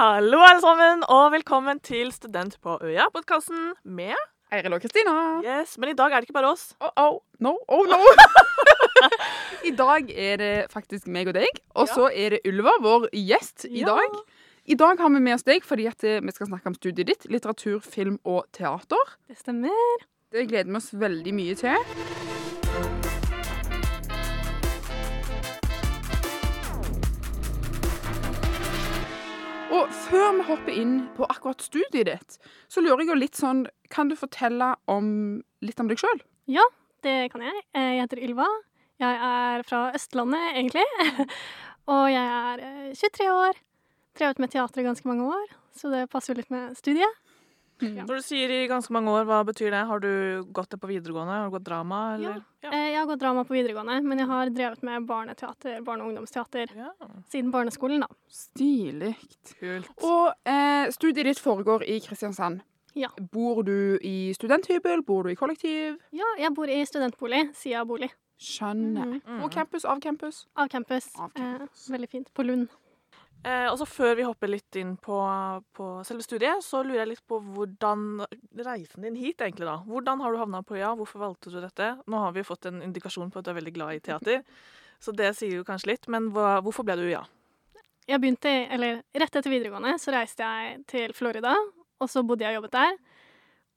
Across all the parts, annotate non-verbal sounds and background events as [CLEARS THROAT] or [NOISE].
Hallo, alle sammen, og velkommen til Student på Øya-podkasten med Eiril og Kristina. Yes, Men i dag er det ikke bare oss. Oh, oh, no, oh, no. [LAUGHS] I dag er det faktisk meg og deg, og Ja. så er det Ulva, vår gjest i Ja. dag. I dag har vi med oss deg fordi eh, vi skal snakke om studiet ditt, litteratur, film og teater. Det stemmer. Det gleder vi oss veldig mye til. Og før vi hopper inn på akkurat studiet ditt, så lurer jeg jo litt sånn Kan du fortelle om, litt om deg sjøl? Det kan jeg. Eh, Jeg heter Ylva. Jeg er fra Østlandet, egentlig. [LAUGHS] Og jeg er eh, 23 år. Drevet med teater i ganske mange år, så det passer jo litt med studiet. Ja. Når du sier i ganske mange år, hva betyr det? Har du gått det på videregående? Har du gått drama, eller? Ja. Eh, Jeg har gått drama på videregående, men jeg har drevet med barneteater, barne- og ungdomsteater ja. siden barneskolen, da. Stilig. Kult. Og eh, studiet ditt foregår i Kristiansand. Ja. Bor du i studenthybel? Bor du i kollektiv? Ja, jeg bor i studentbolig, sida bolig. Skjønner. Mm. Og campus, av campus? Av campus. Av Eh, campus. veldig fint. På Lund. Eh, og så Før vi hopper litt inn på, på selve studiet, så lurer jeg litt på hvordan reisen din hit egentlig da. Hvordan har du havna på Øya? Hvorfor valgte du dette? Nå har vi fått en indikasjon på at du er veldig glad i teater, [LAUGHS] så det sier jo kanskje litt. Men hva, hvorfor ble du Øya? Jeg begynte, eller Rett etter videregående så reiste jeg til Florida, og så bodde jeg og jobbet der.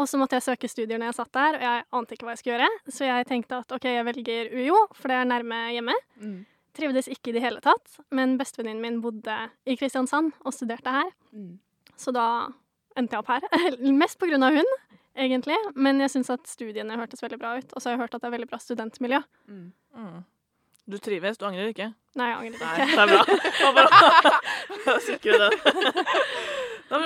Og så måtte jeg søke studier når jeg satt der, og jeg ante ikke hva jeg skulle gjøre. Så jeg tenkte at OK, jeg velger UiO, for det er nærme hjemme. Mm. Trivdes ikke i det hele tatt, men bestevenninnen min bodde i Kristiansand og studerte her. Mm. Så da endte jeg opp her. [LAUGHS] Mest på grunn av hun, egentlig. Men jeg syns at studiene hørtes veldig bra ut. Og så har jeg hørt at det er veldig bra studentmiljø. Mm. Mm. Du trives, du angrer ikke? Nei, jeg angrer Nei, ikke. det er bra. Sikker [LAUGHS] i det.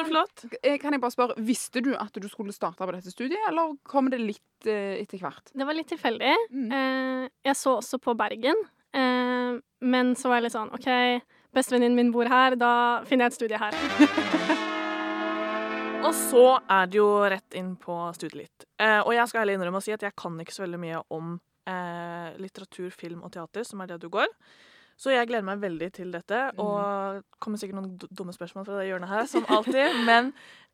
Flott. Eh, Kan jeg bare spørre, Visste du at du skulle starte på dette studiet, eller kom det litt eh, etter hvert? Det var litt tilfeldig. Mm. Eh, jeg så også på Bergen, men så var jeg litt sånn OK, bestevenninnen min bor her, da finner jeg et studie her. [LAUGHS] Og så er det jo rett inn på studiet litt. Eh, og jeg skal heller innrømme å si at jeg kan ikke så veldig mye om eh, litteratur, film og teater, som er det du går. Så jeg gleder meg veldig til dette, og det kommer sikkert noen dumme spørsmål fra det hjørnet her, som alltid. Men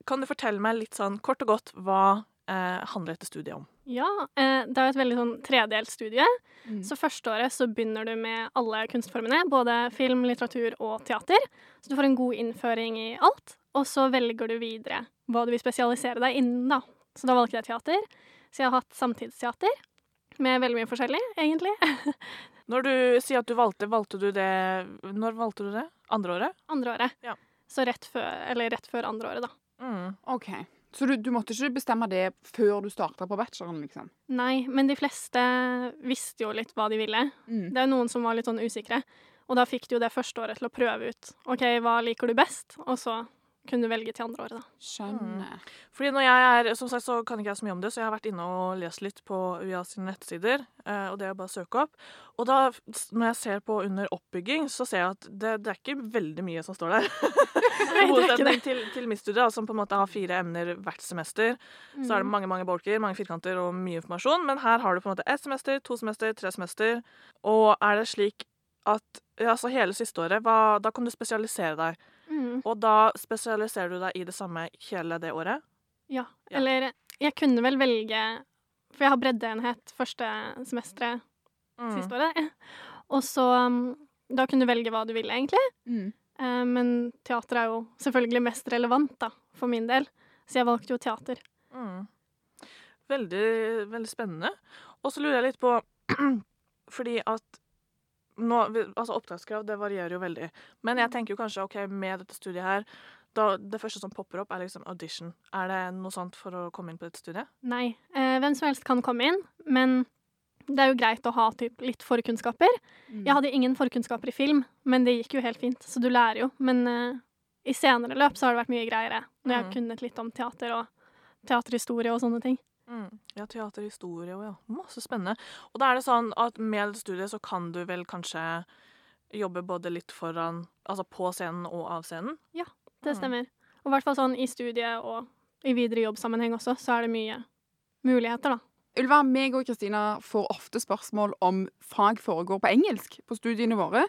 kan du fortelle meg litt sånn kort og godt hva eh, handler dette studiet om? Ja, eh, det er jo et veldig sånn tredelt studie. Mm. Så første året så begynner du med alle kunstformene, både film, litteratur og teater. Så du får en god innføring i alt. Og så velger du videre hva du vil spesialisere deg innen, da. Så da valgte jeg teater. Så jeg har hatt samtidsteater med veldig mye forskjellig, egentlig. [LAUGHS] Når du sier at du valgte, valgte du det Når valgte du det? Andre året? Andre året. Ja. Så rett før, eller rett før andre året, da. Mm. OK. Så du, du måtte ikke bestemme det før du starta på bacheloren, liksom? Nei, men de fleste visste jo litt hva de ville. Mm. Det er noen som var litt sånn usikre. Og da fikk du jo det første året til å prøve ut. OK, hva liker du best? Og så kunne du velge til andre året, da. Skjønner. Fordi når jeg er, som sagt så kan ikke jeg så mye om det, så jeg har vært inne og lest litt på UiA sine nettsider, eh, og det er bare å søke opp. Og da, når jeg ser på under oppbygging, så ser jeg at det, det er ikke veldig mye som står der. [LAUGHS] I motsetning til, til mitt studie, som på en måte har fire emner hvert semester. Så er det Mm. mange mange bolker, mange firkanter og mye informasjon. Men her har du på en måte ett semester, to semester, tre semester. Og er det slik at ja, så hele siste året, hva, da kan du spesialisere deg. Mm. Og da spesialiserer du deg i det samme hele det året. Ja. Ja. Eller jeg kunne vel velge For jeg har breddeenhet første semesteret Mm. siste året. Og så um, Da kunne du velge hva du ville, egentlig. Mm. Eh, men teater er jo selvfølgelig mest relevant, da, for min del. Så jeg valgte jo teater. Mm. Veldig, veldig spennende. Og så lurer jeg litt på [CLEARS THROAT] Fordi at nå, altså Opptakskrav det varierer jo veldig. Men jeg tenker jo kanskje ok, med dette studiet her da, Det første som popper opp, er liksom audition. Er det noe sånt for å komme inn på dette studiet? Nei. Eh, hvem som helst kan komme inn, men det er jo greit å ha typ, litt forkunnskaper. Mm. Jeg hadde ingen forkunnskaper i film, men det gikk jo helt fint, så du lærer jo. Men eh, i senere løp så har det vært mye greiere, når jeg har Mm. kunnet litt om teater og teaterhistorie og sånne ting. Mm. Ja, teaterhistorie og ja. Masse spennende. Og da er det sånn at med studiet så kan du vel kanskje jobbe både litt foran Altså på scenen og av scenen? Ja, Det Mm. stemmer. Og i hvert fall sånn i studiet og i videre jobbsammenheng også, så er det mye muligheter, da. Ylva, meg og Kristina får ofte spørsmål om fag foregår på engelsk på studiene våre.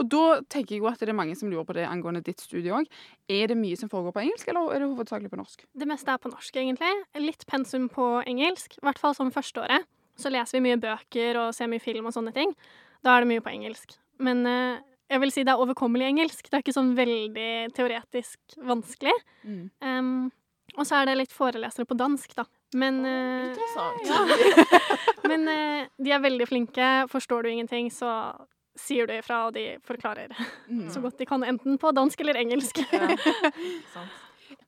Og da tenker jeg jo at det er mange som lurer på det angående ditt studie òg. Er det mye som foregår på engelsk, eller er det hovedsakelig på norsk? Det meste er på norsk, egentlig. Litt pensum på engelsk, i hvert fall som førsteåret. Så leser vi mye bøker og ser mye film og sånne ting. Da er det mye på engelsk. Men eh, jeg vil si det er overkommelig engelsk. Det er ikke sånn veldig teoretisk vanskelig. Mm. Um, og så er det litt forelesere på dansk, da. Men, oh, Interessant. [LAUGHS] men eh, de er veldig flinke. Forstår du ingenting, så sier du ifra, og de forklarer Mm. så godt de kan, enten på dansk eller engelsk. Ja. [LAUGHS]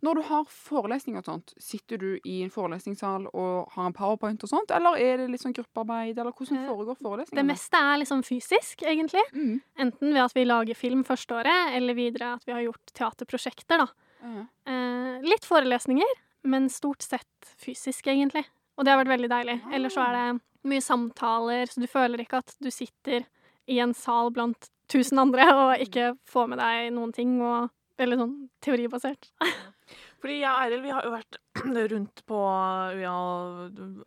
Når du har forelesning og sånt, sitter du i en forelesningssal og har en powerpoint og sånt, eller er det litt sånn gruppearbeid, eller hvordan foregår forelesningene? Det meste er liksom fysisk, egentlig. Mm. Enten ved at vi lager film første året, eller videre at vi har gjort teaterprosjekter, da. Ja. Eh, litt forelesninger, men stort sett fysisk, egentlig. Og det har vært veldig deilig. Ellers så er det mye samtaler, så du føler ikke at du sitter i en sal blant tusen andre og ikke får med deg noen ting, og veldig sånn teoribasert. [LAUGHS] Fordi jeg og Eiril vi har jo vært [CLEARS THROAT] rundt på ja,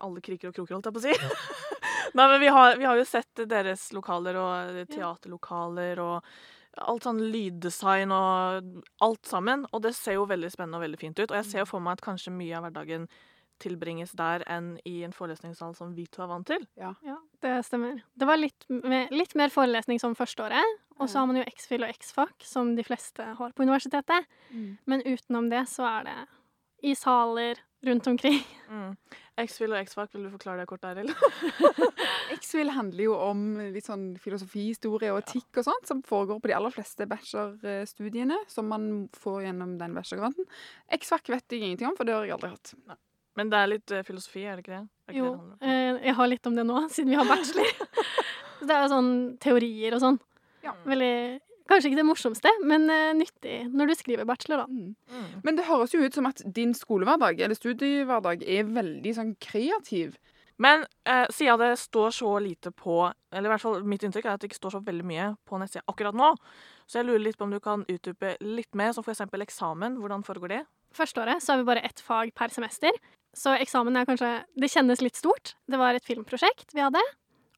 alle kriker og kroker, holdt jeg på å si. [LAUGHS] Nei, men vi har, vi har jo sett deres lokaler og teaterlokaler og alt sånn lyddesign og alt sammen. Og det ser jo veldig spennende og veldig fint ut. Og jeg ser jo for meg at kanskje mye av hverdagen tilbringes der enn i en forelesningssal som vi to er vant til. Ja, det stemmer. Det var litt, me- litt mer forelesning som førsteåret, og så har man jo X-FIL og X-FAC, som de fleste har på universitetet. Mm. Men utenom det så er det i saler rundt omkring. Mm. X-Fil og X-Fac, vil du forklare det kort, Arild? [LAUGHS] X-Fill handler jo om litt sånn filosofi, historie og etikk og sånt, som foregår på de aller fleste bachelorstudiene som man får gjennom den bachelorgraden. X-Fac vet jeg ingenting om, for det har jeg aldri hatt. Men det er litt eh, filosofi, er det ikke det? Ikke Jo, det eh, jeg har litt om det nå, [LAUGHS] siden vi har bachelor. [LAUGHS] Det er jo sånn teorier og sånn. Ja. Veldig Kanskje ikke det morsomste, men uh, nyttig når du skriver bachelor, da. Mm. Mm. Men det høres jo ut som at din skolehverdag, eller studiehverdag, er veldig sånn kreativ. Men uh, siden det står så lite på Eller i hvert fall mitt inntrykk er at det ikke står så veldig mye på nettsida akkurat nå. Så jeg lurer litt på om du kan utdype litt mer, som f.eks. eksamen. Hvordan foregår det? Første året så har vi bare ett fag per semester, så eksamen er kanskje Det kjennes litt stort. Det var et filmprosjekt vi hadde,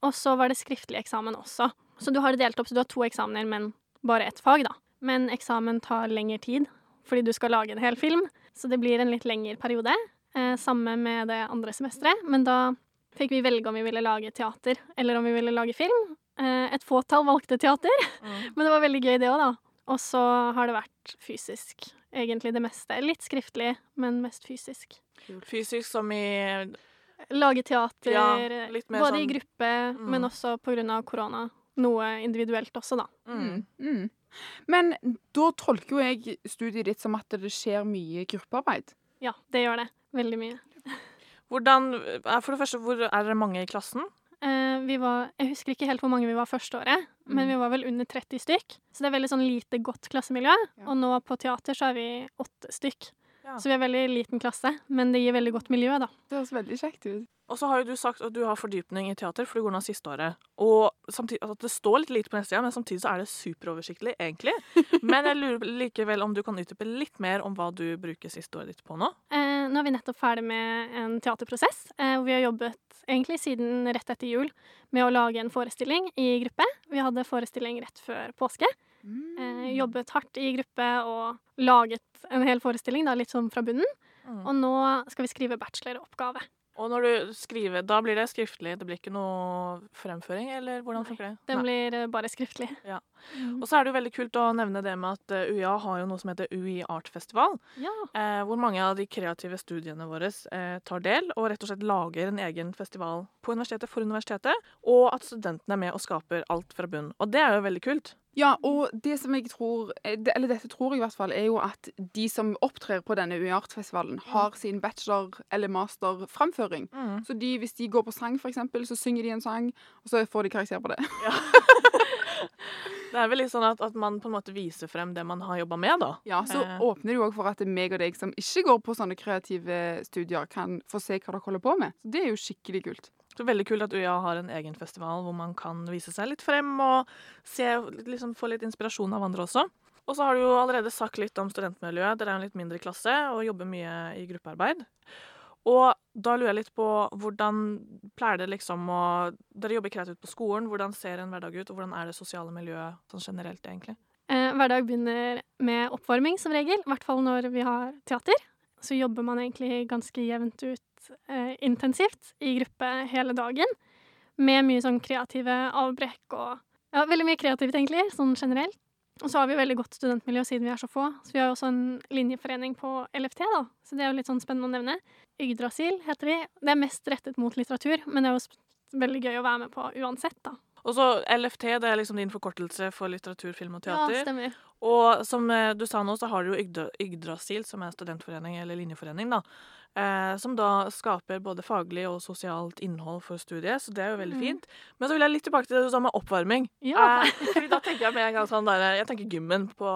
og så var det skriftlig eksamen også. Så du har det delt opp, så du har to eksamener, men bare ett fag, da. Men eksamen tar lengre tid, fordi du skal lage en hel film, så det blir en litt lengre periode. Eh, samme med det andre semesteret, men da fikk vi velge om vi ville lage teater, eller om vi ville lage film. Eh, et fåtall valgte teater, [LAUGHS] men det var veldig gøy, det òg, da. Og så har det vært fysisk, egentlig det meste. Litt skriftlig, men mest fysisk. Fysisk som i Lage teater, Ja, både sånn- i gruppe, men også på grunn av korona. Noe individuelt også, da. mm. Mm. Men da tolker jo jeg studiet ditt som at det skjer mye gruppearbeid. Ja, det gjør det. Veldig mye. Hvordan eh, For det første, hvor er dere mange i klassen? Eh, vi var, jeg husker ikke helt hvor mange vi var første året, men Mm. vi var vel under 30 stykk. Så det er veldig sånn lite godt klassemiljø. Ja. Og nå på teater så er vi åtte stykk. Ja. Så vi er veldig liten klasse, men det gir veldig godt miljø, da. Det høres veldig kjekt ut. Og så har jo du sagt at du har fordypning i teater, for du går nå siste året. Og samtidig, altså det står litt lite på nettsida, men samtidig så er det superoversiktlig, egentlig. [LAUGHS] Men jeg lurer likevel om du kan utdype litt mer om hva du bruker siste året ditt på nå? Eh, nå er vi nettopp ferdig med en teaterprosess, eh, hvor vi har jobbet egentlig siden rett etter jul med å lage en forestilling i gruppe. Vi hadde forestilling rett før påske. Eh, jobbet hardt i gruppe og laget en hel forestilling, da, litt sånn fra bunnen. Mm. Og nå skal vi skrive bacheloroppgave. Og når du skriver, da blir det skriftlig? Det blir ikke noe fremføring, eller hvordan funker det? Den Nei. blir eh, bare skriftlig. Ja. Mm. Og så er det jo veldig kult å nevne det med at eh, UiA har jo noe som heter UI Art Festival, Ja. eh, hvor mange av de kreative studiene våre eh, tar del, og rett og slett lager en egen festival på universitetet for universitetet, og at studentene er med og skaper alt fra bunn. Og det er jo veldig kult. Ja, og det som jeg tror, eh, eller dette tror jeg i hvert fall, er jo at de som opptrer på denne UiArt-festivalen, har sin bachelor- eller masterframføring. Mm. Så de, hvis de går på sang, for eksempel, så synger de en sang, og så får de karakter på det. [LAUGHS] Det er vel litt sånn at, at man på en måte viser frem det man har jobba med, da. Ja, Så Eh. åpner det jo òg for at meg og deg som ikke går på sånne kreative studier, kan få se hva dere holder på med. Så det er jo skikkelig kult. Så veldig kult at UiA har en egen festival hvor man kan vise seg litt frem og se, liksom få litt inspirasjon av andre også. Og så har du jo allerede sagt litt om studentmiljøet. Dere er en litt mindre klasse og jobber mye i gruppearbeid. Og da lurer jeg litt på hvordan pleier det liksom å Dere jobber kreativt på skolen. Hvordan ser en hverdag ut, og hvordan er det sosiale miljøet sånn generelt, egentlig? Eh, hverdag begynner med oppvarming, som regel. I hvert fall når vi har teater. Så jobber man egentlig ganske jevnt ut eh, intensivt i gruppe hele dagen. Med mye sånn kreative avbrekk og Ja, veldig mye kreativt, egentlig, sånn generelt. Og så har vi veldig godt studentmiljø siden vi er så få. Så vi har jo også en linjeforening på LFT, da. Så det er jo litt sånn spennende å nevne. Yggdrasil heter vi. Det er mest rettet mot litteratur, men det er jo veldig gøy å være med på uansett, da. Og så LFT, det er liksom din forkortelse for litteratur, film og teater. Ja, stemmer. og som eh, du sa nå, så har du jo Yggdrasil, som er studentforening eller linjeforening, da. Eh, som da skaper både faglig og sosialt innhold for studiet, så det er jo veldig Mhm. fint. Men så vil jeg litt tilbake til det du sa med oppvarming. Ja. Eh, [LAUGHS] fordi da tenker jeg med en gang sånn der, Jeg tenker gymmen på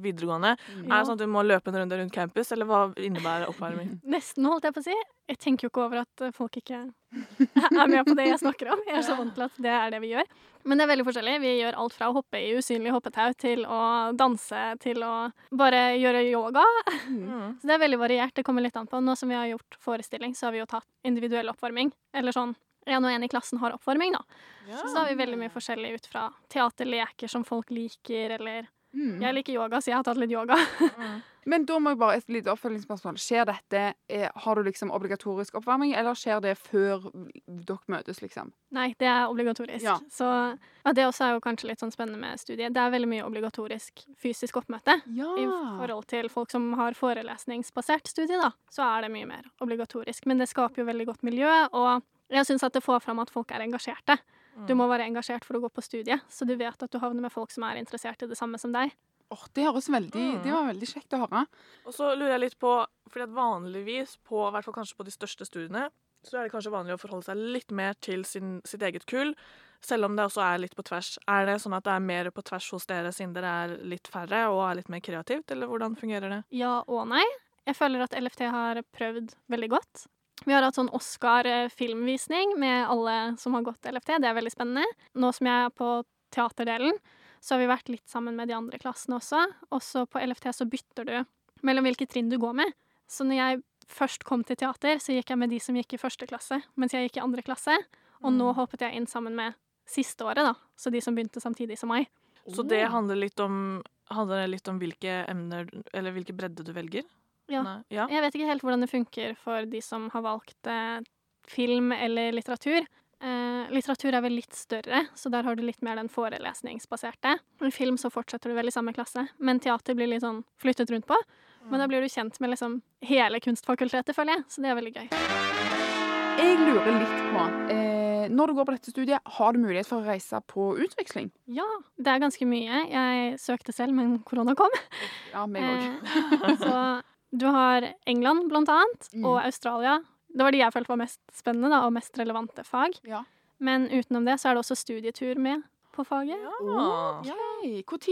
videregående. Mm. Er det sånn at du må løpe en runde rundt campus, eller hva innebærer oppvarming? [LAUGHS] Nesten, holdt jeg på å si. Jeg tenker jo ikke over at eh, folk ikke er med på det jeg snakker om. Jeg er så vant til at det er det vi gjør. Men det er veldig forskjellig. Vi gjør alt fra å hoppe i usynlig hoppetau til å danse til å bare gjøre yoga. Mm. Så det er veldig variert. Det kommer litt an på. Nå som vi har gjort forestilling, så har vi jo tatt individuell oppvarming. Eller sånn en og en i klassen har oppvarming, da. Så da har vi veldig mye forskjellig ut fra teaterleker som folk liker, eller Mm. Jeg liker yoga, så jeg har tatt litt yoga. Mm. [LAUGHS] Men da må jeg bare et lite oppfølgingsspørsmål. Skjer dette, er, Har du liksom obligatorisk oppvarming, eller skjer det før dere møtes, liksom? Nei, det er obligatorisk. Ja. Så ja, det også er jo kanskje litt sånn spennende med studiet. Det er veldig mye obligatorisk fysisk oppmøte. Ja. I forhold til folk som har forelesningsbasert studie, da, så er det mye mer obligatorisk. Men det skaper jo veldig godt miljø, og jeg syns at det får fram at folk er engasjerte. Du må være engasjert for å gå på studiet, så du vet at du havner med folk som er interessert i det samme som deg. Åh, det høres veldig Mm. Det var veldig kjekt å høre. Og så lurer jeg litt på, fordi at vanligvis, på, i hvert fall kanskje på de største studiene, så er det kanskje vanlig å forholde seg litt mer til sin, sitt eget kull, selv om det også er litt på tvers. Er det sånn at det er mer på tvers hos dere, siden dere er litt færre og er litt mer kreativt, eller hvordan fungerer det? Ja og nei. Jeg føler at LFT har prøvd veldig godt. Vi har hatt sånn Oscar-filmvisning med alle som har gått LFT. Det er veldig spennende. Nå som jeg er på teaterdelen, så har vi vært litt sammen med de andre klassene også. Også på LFT så bytter du mellom hvilke trinn du går med. Så når jeg først kom til teater, så gikk jeg med de som gikk i første klasse, mens jeg gikk i andre klasse. Og nå håpet hoppet jeg inn sammen med siste året, da. Så de som begynte samtidig som meg. Så det handler litt om, handler litt om hvilke emner, eller hvilke bredde du velger? Ja. Ja. Jeg vet ikke helt hvordan det funker for de som har valgt eh, film eller litteratur. Eh, litteratur er vel litt større, så der har du litt mer den forelesningsbaserte. I film så fortsetter du vel i samme klasse, men teater blir litt sånn flyttet rundt på. Men da blir du kjent med liksom hele kunstfakultetet, føler jeg, så det er veldig gøy. Jeg lurer litt på eh, Når du går på dette studiet, har du mulighet for å reise på utveksling? Ja, det er ganske mye. Jeg søkte selv, men korona kom. Ja, meg òg. Eh, så du har England, blant annet, Mm. og Australia. Det var de jeg følte var mest spennende da, og mest relevante fag. Ja. Men utenom det så er det også studietur med på faget. Ja. Når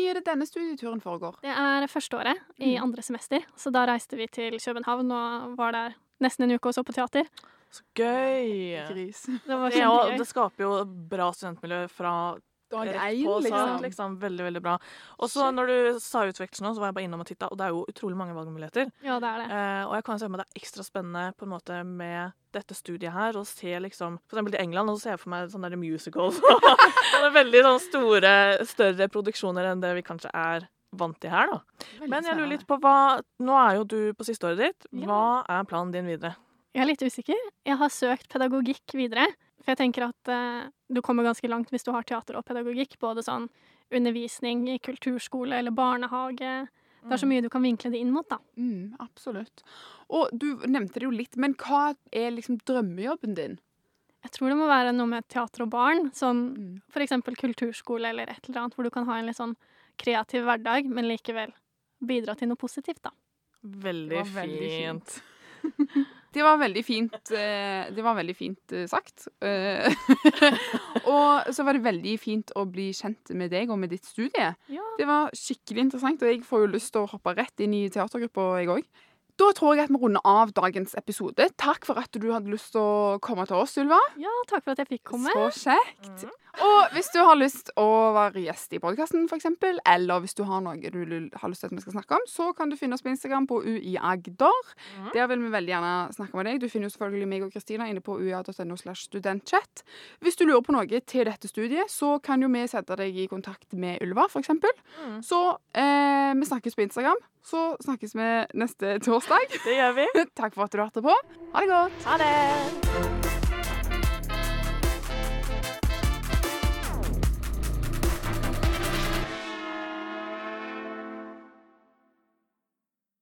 er det denne studieturen foregår? Det er første året i Mm. andre semester, så da reiste vi til København og var der nesten en uke og så på teater. Så gøy! Gris. Det var Det, er jo- det skaper jo bra studentmiljø fra Dag rett én, på liksom. liksom. Veldig, veldig bra. Og så når du sa utveksling nå, så var jeg bare innom og titta, og det er jo utrolig mange valgmuligheter. Ja, det er det. Eh, og jeg kan se for meg det er ekstra spennende på en måte med dette studiet her, og se liksom For eksempel i England, og så ser jeg for meg sånne der musicals. [LAUGHS] er veldig sånne store, større produksjoner enn det vi kanskje er vant til her, da. Men jeg lurer litt på hva Nå er jo du på siste året ditt. Hva er planen din videre? Jeg er litt usikker. Jeg har søkt pedagogikk videre. For jeg tenker at eh, du kommer ganske langt hvis du har teater og pedagogikk. Både sånn undervisning i kulturskole eller barnehage. Det er så mye du kan vinkle det inn mot, da. Mm, absolutt. Og du nevnte det jo litt, men hva er liksom drømmejobben din? Jeg tror det må være noe med teater og barn. Sånn Mm. eksempel kulturskole eller et eller annet, hvor du kan ha en litt sånn kreativ hverdag, men likevel bidra til noe positivt, da. Veldig, fint. veldig fint. Det var veldig fint, eh, det var veldig fint eh, sagt. Eh, [LAUGHS] og så var det veldig fint å bli kjent med deg og med ditt studie. Ja. Det var skikkelig interessant, og jeg får jo lyst til å hoppe rett inn i teatergruppa, jeg òg. Da tror jeg at vi runder av dagens episode. Takk for at du hadde lyst til å komme til oss, Ylva. Ja, takk for at jeg fikk komme. Så kjekt. Og hvis du har lyst å være gjest i podkasten, f.eks., eller hvis du har noe du har lyst til at vi skal snakke om, så kan du finne oss på Instagram på uiagder. Mm. Der vil vi veldig gjerne snakke med deg. Du finner jo selvfølgelig meg og Kristina inne på uia.no slash studentchat. Hvis du lurer på noe til dette studiet, så kan jo vi sette deg i kontakt med Ulva, f.eks. Så eh, vi snakkes på Instagram. Så snakkes vi neste torsdag. Det gjør vi. [LAUGHS] Takk for at du hørte på. Ha det godt. Ha det.